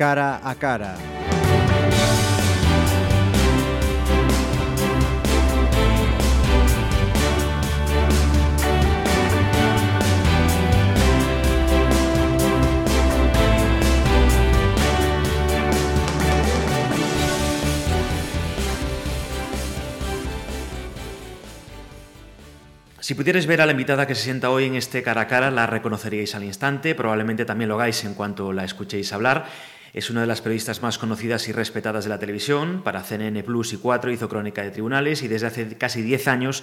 cara a cara. Si pudierais ver a la invitada que se sienta hoy en este cara a cara, la reconoceríais al instante, probablemente también lo hagáis en cuanto la escuchéis hablar. Es una de las periodistas más conocidas y respetadas de la televisión. Para CNN Plus y 4 hizo crónica de tribunales y desde hace casi 10 años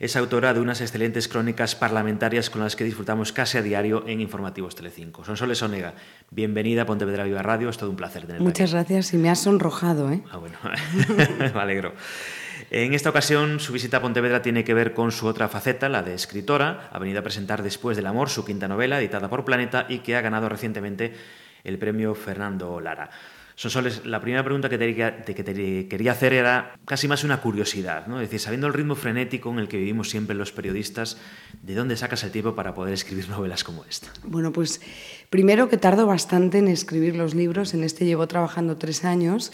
es autora de unas excelentes crónicas parlamentarias con las que disfrutamos casi a diario en Informativos Telecinco. Sonsoles Onega, bienvenida a Pontevedra Viva Radio, es todo un placer tenerte Muchas gracias y me has sonrojado. ¿eh? Ah, bueno, me alegro. En esta ocasión, su visita a Pontevedra tiene que ver con su otra faceta, la de escritora. Ha venido a presentar Después del Amor, su quinta novela, editada por Planeta y que ha ganado recientemente el premio Fernando Lara. Sonsoles, la primera pregunta que te, que te quería hacer era casi más una curiosidad, ¿no? Es decir, sabiendo el ritmo frenético en el que vivimos siempre los periodistas, ¿de dónde sacas el tiempo para poder escribir novelas como esta? Bueno, pues primero que tardo bastante en escribir los libros, en este llevo trabajando tres años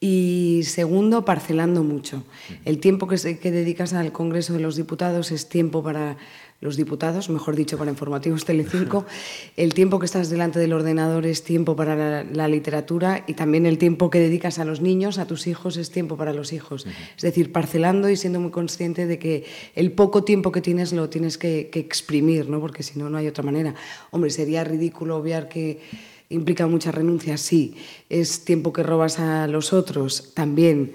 y segundo, parcelando mucho. El tiempo que, que dedicas al Congreso de los Diputados es tiempo para los diputados, mejor dicho, para Informativos Telecinco. El tiempo que estás delante del ordenador es tiempo para la, la, literatura y también el tiempo que dedicas a los niños, a tus hijos, es tiempo para los hijos. Es decir, parcelando y siendo muy consciente de que el poco tiempo que tienes lo tienes que, que exprimir, ¿no? porque si no, no hay otra manera. Hombre, sería ridículo obviar que implica muchas renuncias, sí. Es tiempo que robas a los otros, también.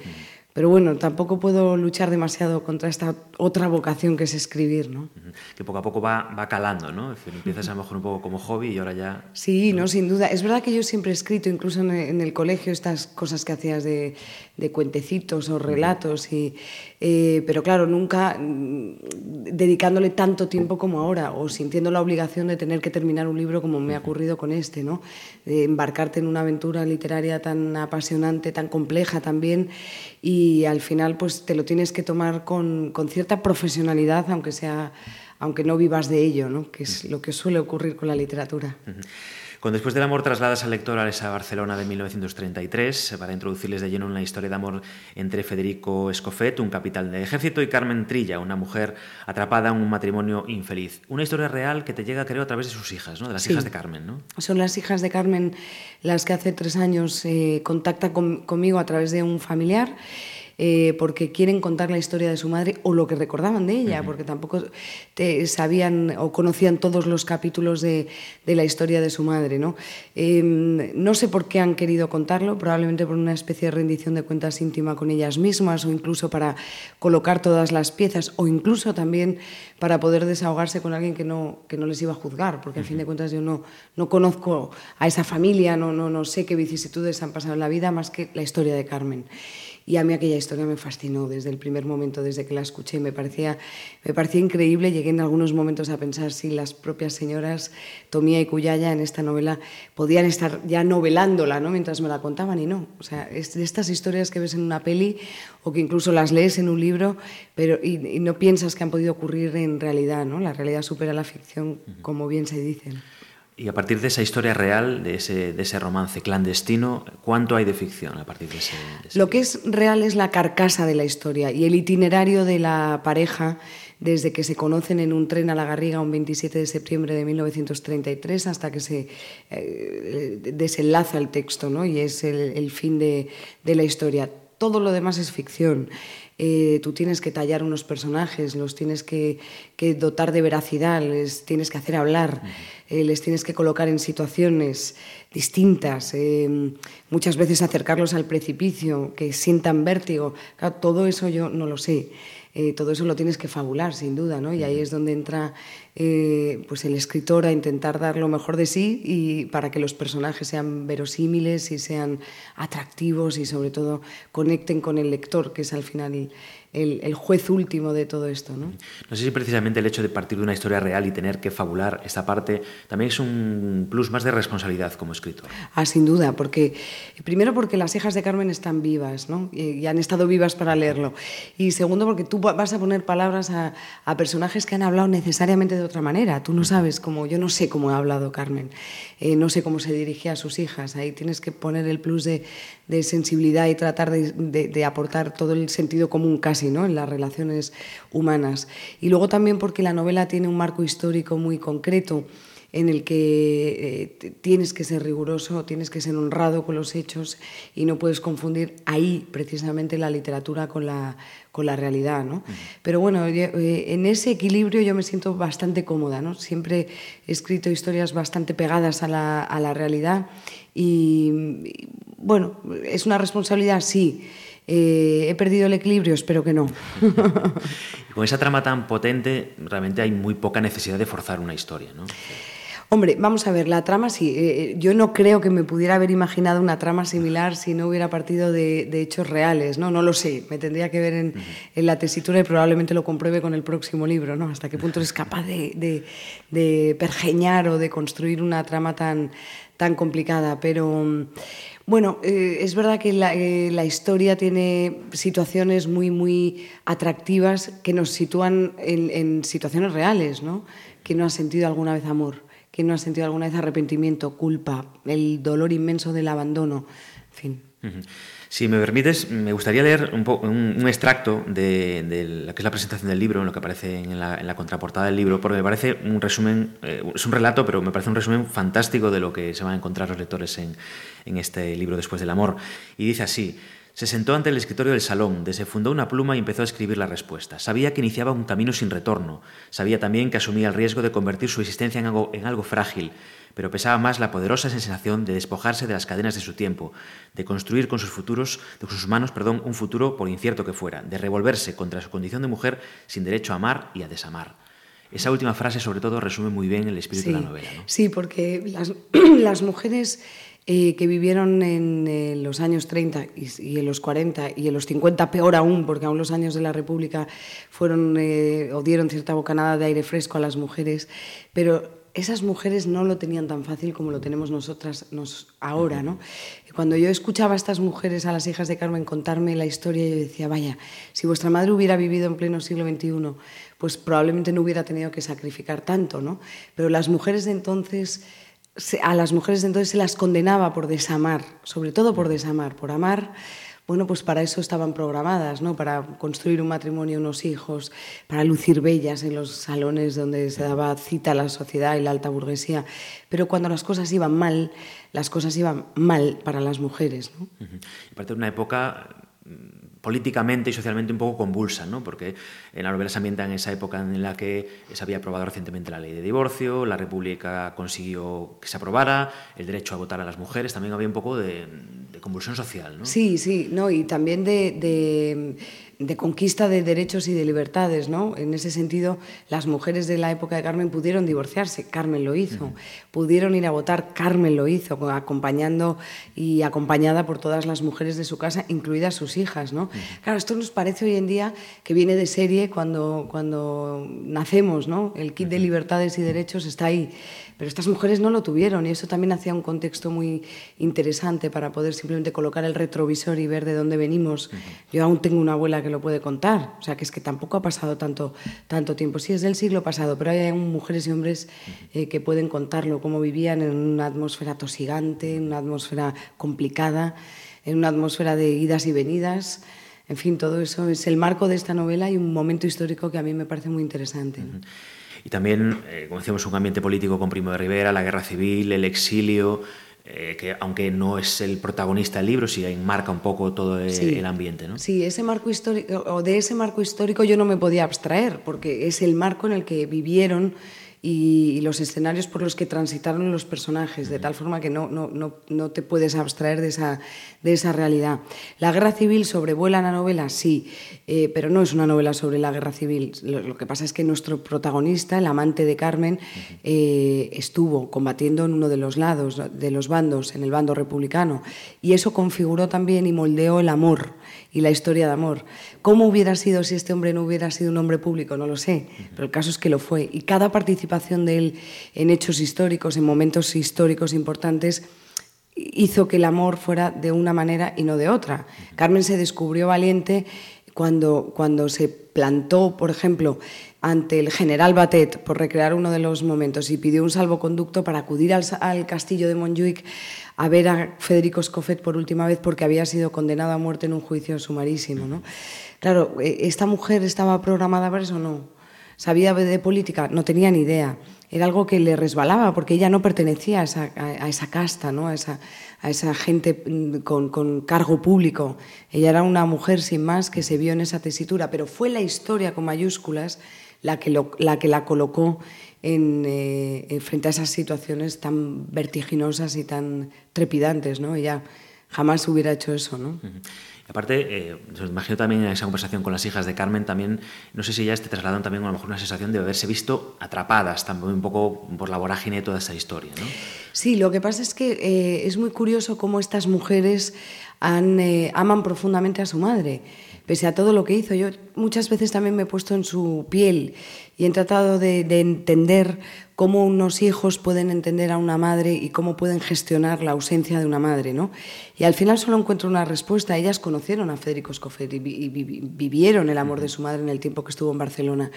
Pero bueno, tampoco puedo luchar demasiado contra esta otra vocación que es escribir, ¿no? Que poco a poco va, va calando, ¿no? Es decir, empiezas a lo mejor un poco como hobby y ahora ya... Sí, no, sin duda. Es verdad que yo siempre he escrito, incluso en el, en el colegio, estas cosas que hacías de, de cuentecitos o relatos, y, eh, pero claro, nunca mm, dedicándole tanto tiempo como ahora, o sintiendo la obligación de tener que terminar un libro como me ha ocurrido con este, ¿no? De embarcarte en una aventura literaria tan apasionante, tan compleja también, y al final pues te lo tienes que tomar con, con cierta profesionalidad, aunque sea aunque no vivas de ello, ¿no? que es lo que suele ocurrir con la literatura. Uh -huh. Con Después del amor trasladas al lector a Barcelona de 1933 para introducirles de lleno en la historia de amor entre Federico Escofet, un capitán de ejército, y Carmen Trilla, una mujer atrapada en un matrimonio infeliz. Una historia real que te llega, creo, a través de sus hijas, ¿no? de las sí. hijas de Carmen. ¿no? Son las hijas de Carmen las que hace tres años eh, contactan con, conmigo a través de un familiar eh, porque quieren contar la historia de su madre o lo que recordaban de ella, uh -huh. porque tampoco te sabían o conocían todos los capítulos de, de la historia de su madre. ¿no? Eh, no sé por qué han querido contarlo, probablemente por una especie de rendición de cuentas íntima con ellas mismas o incluso para colocar todas las piezas o incluso también para poder desahogarse con alguien que no, que no les iba a juzgar, porque al fin de cuentas yo no, no conozco a esa familia, no, no, no sé qué vicisitudes han pasado en la vida más que la historia de Carmen. Y a mí aquella historia me fascinó desde el primer momento, desde que la escuché. Me parecía, me parecía increíble. Llegué en algunos momentos a pensar si las propias señoras Tomía y Cuyaya en esta novela podían estar ya novelándola ¿no? mientras me la contaban y no. O sea, es de estas historias que ves en una peli o que incluso las lees en un libro pero, y, y no piensas que han podido ocurrir en realidad. ¿no? La realidad supera la ficción, como bien se dice. Y a partir de esa historia real, de ese, de ese, romance clandestino, ¿cuánto hay de ficción Lo que es real es la carcasa de la historia y el itinerario de la pareja desde que se conocen en un tren a la Garriga un 27 de septiembre de 1933 hasta que se eh, desenlaza el texto ¿no? y es el, el fin de, de la historia. Todo lo demás es ficción. Eh, tú tienes que tallar unos personajes, los tienes que, que dotar de veracidad, les tienes que hacer hablar, eh, les tienes que colocar en situaciones distintas, eh, muchas veces acercarlos al precipicio, que sientan vértigo. Claro, todo eso yo no lo sé. Eh, todo eso lo tienes que fabular, sin duda, ¿no? Y ahí es donde entra eh, pues el escritor a intentar dar lo mejor de sí y para que los personajes sean verosímiles y sean atractivos y sobre todo conecten con el lector, que es al final el, juez último de todo esto. ¿no? no sé si precisamente el hecho de partir de una historia real y tener que fabular esta parte también es un plus más de responsabilidad como escritor. Ah, sin duda, porque primero porque las hijas de Carmen están vivas ¿no? y, han estado vivas para leerlo. Y segundo porque tú vas a poner palabras a, personajes que han hablado necesariamente de otra manera. Tú no sabes cómo, yo no sé cómo ha hablado Carmen, eh, no sé cómo se dirigía a sus hijas. Ahí tienes que poner el plus de, sensibilidad y tratar de aportar todo el sentido común casi en las relaciones humanas. Y luego también porque la novela tiene un marco histórico muy concreto en el que eh, tienes que ser riguroso, tienes que ser honrado con los hechos y no puedes confundir ahí precisamente la literatura con la, con la realidad. ¿no? Pero bueno, eh, en ese equilibrio yo me siento bastante cómoda. ¿no? Siempre he escrito historias bastante pegadas a la, a la realidad y, bueno, es una responsabilidad, sí. Eh, ¿He perdido el equilibrio? Espero que no. con esa trama tan potente, realmente hay muy poca necesidad de forzar una historia, ¿no? Hombre, vamos a ver, la trama sí. Eh, eh, yo no creo que me pudiera haber imaginado una trama similar si no hubiera partido de, hechos reales, ¿no? No lo sé. Me tendría que ver en, la tesitura y probablemente lo compruebe con el próximo libro, ¿no? Hasta qué punto es capaz de, de pergeñar o de construir una trama tan, tan complicada. Pero bueno, eh, es verdad que eh, la, historia tiene situaciones muy, muy atractivas que nos sitúan en, situaciones reales, ¿no? Que no ha sentido alguna vez amor, que no ha sentido alguna vez arrepentimiento, culpa, el dolor inmenso del abandono, en Si me permites, me gustaría leer un, un, extracto de, lo que es la presentación del libro, en lo que aparece en la, contraportada del libro, porque me parece un resumen, eh, es un relato, pero me parece un resumen fantástico de lo que se van a encontrar los lectores en, en este libro Después del Amor. Y dice así. Se sentó ante el escritorio del salón, desfundó una pluma y empezó a escribir la respuesta. Sabía que iniciaba un camino sin retorno. Sabía también que asumía el riesgo de convertir su existencia en algo, en algo frágil, pero pesaba más la poderosa sensación de despojarse de las cadenas de su tiempo, de construir con sus futuros, de sus manos, perdón, un futuro por incierto que fuera, de revolverse contra su condición de mujer sin derecho a amar y a desamar. Esa última frase, sobre todo, resume muy bien el espíritu de la novela. Sí, porque las, mujeres eh, que vivieron en eh, los años 30 y, en los 40 y en los 50 peor aún, porque aún los años de la República fueron eh, o dieron cierta bocanada de aire fresco a las mujeres, pero esas mujeres no lo tenían tan fácil como lo tenemos nosotras nos, ahora. ¿no? Cuando yo escuchaba a estas mujeres, a las hijas de Carmen, contarme la historia, yo decía, vaya, si vuestra madre hubiera vivido en pleno siglo XXI, pues probablemente no hubiera tenido que sacrificar tanto. ¿no? Pero las mujeres de entonces, a las mujeres entonces se las condenaba por desamar, sobre todo por desamar, por amar bueno, pues para eso estaban programadas, ¿no? Para construir un matrimonio, unos hijos, para lucir bellas en los salones donde se daba cita a la sociedad y la alta burguesía. Pero cuando las cosas iban mal, las cosas iban mal para las mujeres, ¿no? Aparte de una época políticamente y socialmente un poco convulsa, ¿no? porque en la novela se ambienta en esa época en la que se había aprobado recientemente la ley de divorcio, la República consiguió que se aprobara, el derecho a votar a las mujeres, también había un poco de, convulsión social. ¿no? Sí, sí, no, y también de de conquista de derechos y de libertades. ¿no? En ese sentido, las mujeres de la época de Carmen pudieron divorciarse, Carmen lo hizo. Pudieron ir a votar, Carmen lo hizo, acompañando y acompañada por todas las mujeres de su casa, incluidas sus hijas. ¿no? Claro, esto nos parece hoy en día que viene de serie cuando, cuando nacemos. ¿no? El kit de libertades y derechos está ahí. Pero estas mujeres no lo tuvieron y eso también hacía un contexto muy interesante para poder simplemente colocar el retrovisor y ver de dónde venimos. Yo aún tengo una abuela que lo puede contar, o sea que es que tampoco ha pasado tanto, tanto tiempo. Sí, es del siglo pasado, pero hay mujeres y hombres eh, que pueden contarlo, cómo vivían en una atmósfera tosigante, en una atmósfera complicada, en una atmósfera de idas y venidas. En fin, todo eso es el marco de esta novela y un momento histórico que a mí me parece muy interesante. Y también, eh, como decíamos, un ambiente político con Primo de Rivera, la guerra civil, el exilio, eh, que aunque no es el protagonista del libro, sí enmarca un poco todo el, ambiente. ¿no? Sí, ese marco histórico, o de ese marco histórico yo no me podía abstraer, porque es el marco en el que vivieron y, los escenarios por los que transitaron los personajes, de tal forma que no, no, no, no te puedes abstraer de esa, de esa realidad. La guerra civil sobrevuela la novela, sí, eh, pero no es una novela sobre la guerra civil. Lo, que pasa es que nuestro protagonista, el amante de Carmen, eh, estuvo combatiendo en uno de los lados, de los bandos, en el bando republicano, y eso configuró también y moldeó el amor y la historia de amor. ¿Cómo hubiera sido si este hombre no hubiera sido un hombre público? No lo sé, pero el caso es que lo fue. Y cada participación de él en hechos históricos, en momentos históricos importantes, hizo que el amor fuera de una manera y no de otra. Carmen se descubrió valiente cuando, cuando se plantó, por ejemplo, ante el general Batet por recrear uno de los momentos y pidió un salvoconducto para acudir al, al castillo de Montjuic a ver a Federico Escofet por última vez porque había sido condenado a muerte en un juicio sumarísimo. ¿no? Claro, eh, ¿esta mujer estaba programada para eso o no? ¿Sabía de política? No tenía ni idea. Era algo que le resbalaba porque ella no pertenecía a esa, a, esa casta, ¿no? a, esa, a esa gente mm, con, con, cargo público. Ella era una mujer sin más que se vio en esa tesitura, pero fue la historia con mayúsculas la que, la, que la colocó en, eh, frente a esas situaciones tan vertiginosas y tan trepidantes, ¿no? Ella jamás hubiera hecho eso, ¿no? Aparte, eh, imagino también en esa conversación con las hijas de Carmen, también, no sé si ya te trasladan también a lo mejor una sensación de haberse visto atrapadas también un poco por la vorágine de toda esa historia, ¿no? Sí, lo que pasa es que eh, es muy curioso cómo estas mujeres han, eh, aman profundamente a su madre pese a todo lo que hizo. Yo muchas veces también me he puesto en su piel y he tratado de, entender cómo unos hijos pueden entender a una madre y cómo pueden gestionar la ausencia de una madre. ¿no? Y al final solo encuentro una respuesta. Ellas conocieron a Federico Escofer y, vivieron el amor de su madre en el tiempo que estuvo en Barcelona.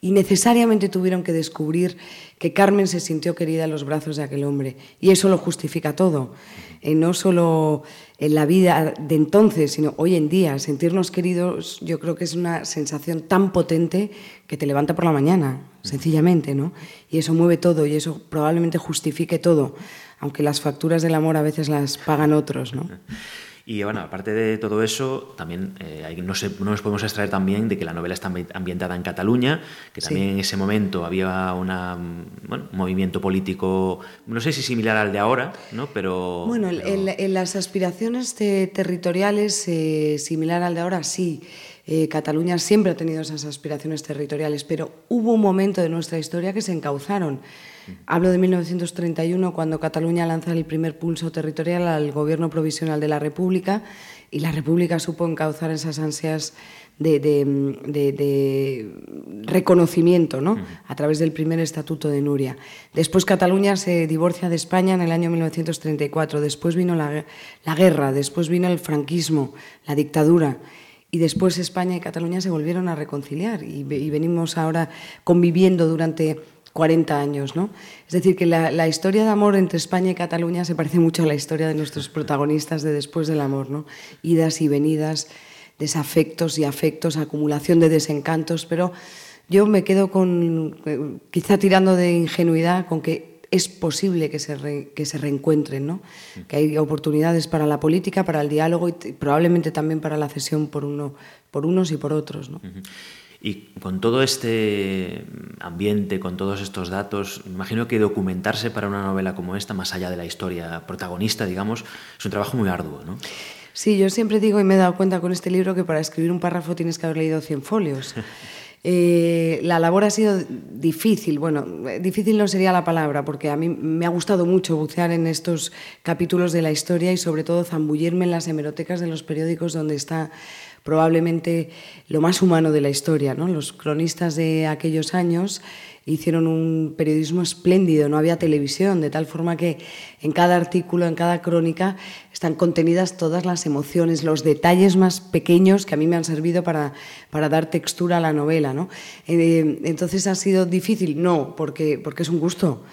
Y necesariamente tuvieron que descubrir que Carmen se sintió querida en los brazos de aquel hombre. Y eso lo justifica todo. Eh, no solo en la vida de entonces, sino hoy en día. Sentirnos queridos yo creo que es una sensación tan potente que te levanta por la mañana, sencillamente, ¿no? Y eso mueve todo y eso probablemente justifique todo, aunque las facturas del amor a veces las pagan otros, ¿no? Y bueno, aparte de todo eso, también eh, no, no, nos podemos extraer también de que la novela está ambientada en Cataluña, que también en ese momento había una, un movimiento político, no sé si similar al de ahora, ¿no? pero... Bueno, En, las aspiraciones territoriales, eh, similar al de ahora, sí. Eh, Cataluña siempre ha tenido esas aspiraciones territoriales, pero hubo un momento de nuestra historia que se encauzaron. Hablo de 1931, cuando Cataluña lanza el primer pulso territorial al gobierno provisional de la República y la República supo encauzar esas ansias de, reconocimiento ¿no? a través del primer estatuto de Nuria. Después Cataluña se divorcia de España en el año 1934, después vino la, guerra, después vino el franquismo, la dictadura y después España y Cataluña se volvieron a reconciliar y, y venimos ahora conviviendo durante 40 años. ¿no? Es decir, que la, historia de amor entre España y Cataluña se parece mucho a la historia de nuestros protagonistas de Después del Amor. ¿no? Idas y venidas, desafectos y afectos, acumulación de desencantos, pero yo me quedo con, quizá tirando de ingenuidad, con que es posible que se, que se reencuentren, ¿no? que hay oportunidades para la política, para el diálogo y probablemente también para la cesión por, uno, por unos y por otros. ¿no? Y con todo este ambiente, con todos estos datos, imagino que documentarse para una novela como esta, más allá de la historia protagonista, digamos, es un trabajo muy arduo, ¿no? Sí, yo siempre digo y me he dado cuenta con este libro que para escribir un párrafo tienes que haber leído 100 folios. Eh, la labor ha sido difícil, bueno, difícil no sería la palabra, porque a mí me ha gustado mucho bucear en estos capítulos de la historia y sobre todo zambullirme en las hemerotecas de los periódicos donde está probablemente lo más humano de la historia. ¿no? Los cronistas de aquellos años hicieron un periodismo espléndido, no había televisión, de tal forma que en cada artículo, en cada crónica, están contenidas todas las emociones, los detalles más pequeños que a mí me han servido para, para dar textura a la novela. ¿no? Eh, entonces, ¿ha sido difícil? No, porque, porque es un gusto,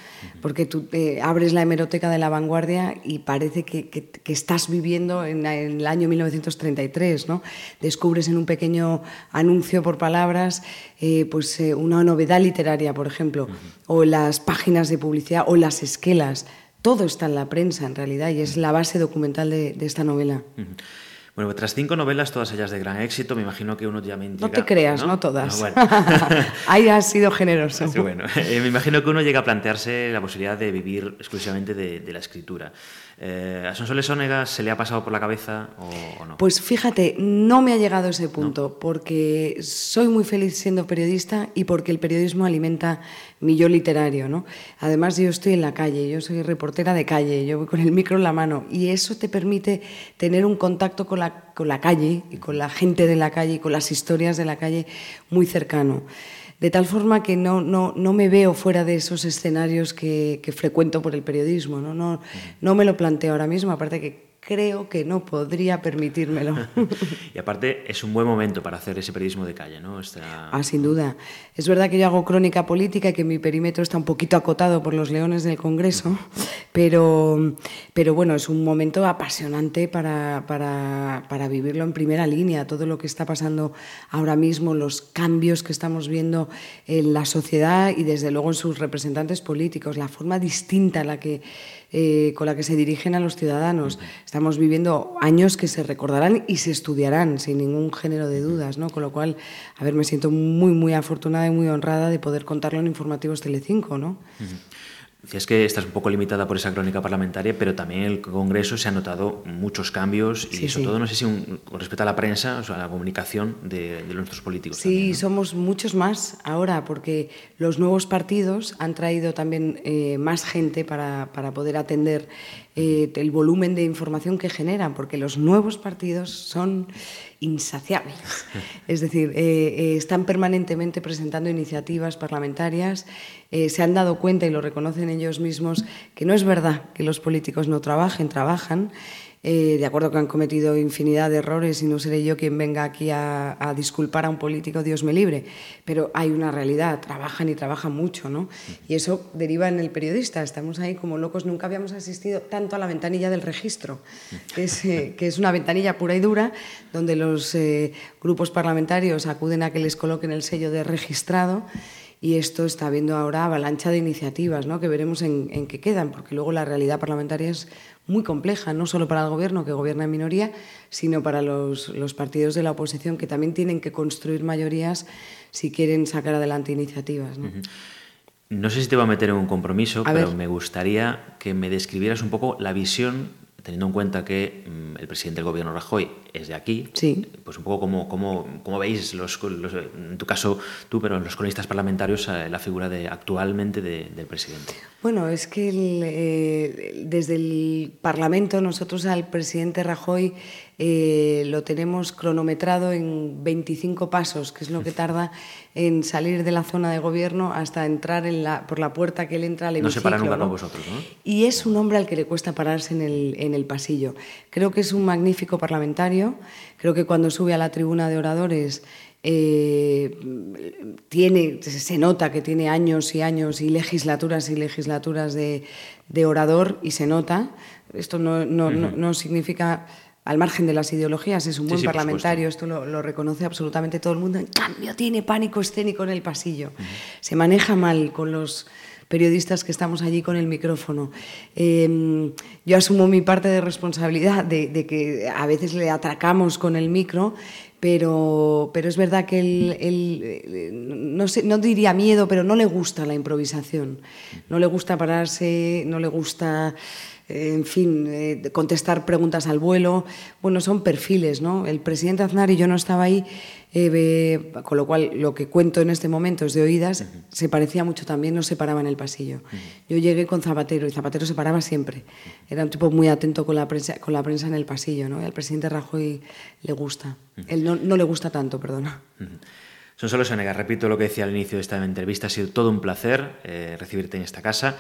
porque tú eh, abres la hemeroteca de la vanguardia y parece que, que, estás viviendo en, en, el año 1933, ¿no? Descubres en un pequeño anuncio por palabras eh, pues, eh, una novedad literaria, por ejemplo, o las páginas de publicidad o las esquelas. Todo está en la prensa, en realidad, y es la base documental de, esta novela. Bueno, tras cinco novelas, todas ellas de gran éxito, me imagino que uno ya me No te creas, no, todas. bueno. Ahí has sido generoso. bueno, eh, me imagino que uno llega a plantearse la posibilidad de vivir exclusivamente de, la escritura. Eh, ¿A Sonsoles Ónega se le ha pasado por la cabeza o, no? Pues fíjate, no me ha llegado a ese punto, porque soy muy feliz siendo periodista y porque el periodismo alimenta mi yo literario. ¿no? Además, yo estoy en la calle, yo soy reportera de calle, yo voy con el micro en la mano y eso te permite tener un contacto con la, con la calle y con la gente de la calle y con las historias de la calle muy cercano. De tal forma que no, no, no me veo fuera de esos escenarios que, que frecuento por el periodismo. ¿no? No, no me lo planteo ahora mismo, aparte que creo que no podría permitírmelo. y aparte es un buen momento para hacer ese periodismo de calle, ¿no? Ah, sin duda. Es verdad que yo hago crónica política y que mi perímetro está un poquito acotado por los leones del Congreso, pero, pero bueno, es un momento apasionante para, para, para vivirlo en primera línea, todo lo que está pasando ahora mismo, los cambios que estamos viendo en la sociedad y desde luego en sus representantes políticos, la forma distinta en la que eh, con la que se dirigen a los ciudadanos. Estamos viviendo años que se recordarán y se estudiarán sin ningún género de dudas, ¿no? Con lo cual, a ver, me siento muy, muy afortunada y muy honrada de poder contarlo en Informativos Telecinco, ¿no? Decías que estás un poco limitada por esa crónica parlamentaria, pero también en el Congreso se han notado muchos cambios y sobre todo, no sé si con respecto a la prensa, o sea, a la comunicación de, nuestros políticos. Sí, somos muchos más ahora, porque los nuevos partidos han traído también eh, más gente para, para poder atender eh, el volumen de información que generan, porque los nuevos partidos son insaciables. Es decir, eh, eh, están permanentemente presentando iniciativas parlamentarias, se han dado cuenta y lo reconocen ellos mismos que no es verdad que los políticos no trabajen, trabajan eh, de acuerdo que han cometido infinidad de errores y no seré yo quien venga aquí a, disculpar a un político, Dios me libre, pero hay una realidad, trabajan y trabajan mucho, ¿no? Y eso deriva en el periodista, estamos ahí como locos, nunca habíamos asistido tanto a la ventanilla del registro, que es, eh, una ventanilla pura y dura, donde los eh, grupos parlamentarios acuden a que les coloquen el sello de registrado y esto está habiendo ahora avalancha de iniciativas, ¿no? que veremos en, en qué quedan, porque luego la realidad parlamentaria es muy compleja, no solo para el gobierno, que gobierna en minoría, sino para los, los, partidos de la oposición, que también tienen que construir mayorías si quieren sacar adelante iniciativas. ¿no? no sé si te voy a meter en un compromiso, pero me gustaría que me describieras un poco la visión teniendo en cuenta que mm, el presidente del gobierno Rajoy es de aquí, sí. pues un poco como, como, veis, los, en tu caso tú, pero los cronistas parlamentarios, eh, la figura de, actualmente del presidente. Bueno, es que eh, desde el Parlamento nosotros al presidente Rajoy eh, lo tenemos cronometrado en 25 pasos, que es lo que tarda en salir de la zona de gobierno hasta entrar en la, por la puerta que él entra al hemiciclo. No se para nunca con vosotros, ¿no? Y es un hombre al que le cuesta pararse en el, en el pasillo. Creo que es un magnífico parlamentario. Creo que cuando sube a la tribuna de oradores eh, tiene, se nota que tiene años y años y legislaturas y legislaturas de, de orador y se nota. Esto no, no, no significa al margen de las ideologías, es un buen parlamentario, esto lo, reconoce absolutamente todo el mundo. En cambio, tiene pánico escénico en el pasillo. Se maneja mal con los periodistas que estamos allí con el micrófono. Em, yo asumo mi parte de responsabilidad de, que a veces le atracamos con el micro, pero, pero es verdad que él, no, sé, no diría miedo, pero no le gusta la improvisación. No le gusta pararse, no le gusta en fin, eh, contestar preguntas al vuelo. Bueno, son perfiles, ¿no? El presidente Aznar y yo no estaba ahí, eh, con lo cual lo que cuento en este momento es de oídas, se parecía mucho también, no se paraba en el pasillo. Yo llegué con Zapatero y Zapatero se paraba siempre. Era un tipo muy atento con la prensa, con la prensa en el pasillo, ¿no? Y al presidente Rajoy le gusta. Él no, no, le gusta tanto, perdona. Son solo Sonega, repito lo que decía al inicio de esta entrevista, ha sido todo un placer eh, recibirte en esta casa.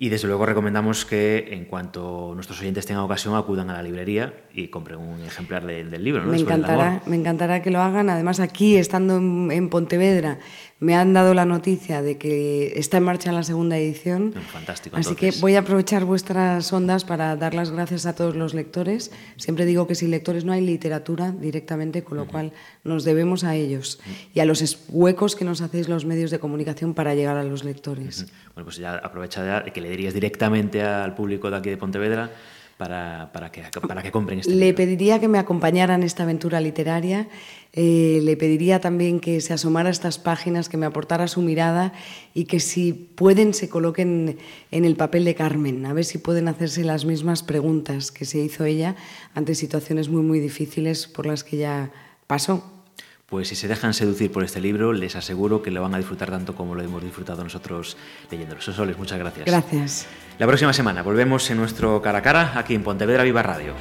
Y desde luego recomendamos que en cuanto nuestros oyentes tengan ocasión acudan a la librería y compren un ejemplar del libro. Me, encantará, me encantará que lo hagan. Además, aquí, estando en Pontevedra, me han dado la noticia de que está en marcha la segunda edición. Fantástico. Así que voy a aprovechar vuestras ondas para dar las gracias a todos los lectores. Siempre digo que sin lectores no hay literatura directamente, con lo cual nos debemos a ellos y a los huecos que nos hacéis los medios de comunicación para llegar a los lectores. Bueno, pues ya aprovecha ya que le dirías directamente al público de aquí de Pontevedra para, para, que, para que compren este Le pediría que me acompañara en esta aventura literaria. Eh, le pediría también que se asomara a estas páginas, que me aportara su mirada y que si pueden se coloquen en el papel de Carmen, a ver si pueden hacerse las mismas preguntas que se hizo ella ante situaciones muy, muy difíciles por las que ya pasó. Pues si se dejan seducir por este libro, les aseguro que lo van a disfrutar tanto como lo hemos disfrutado nosotros leyéndolo. Soles, muchas gracias. Gracias. La próxima semana volvemos en nuestro cara a cara aquí en Pontevedra Viva Radio.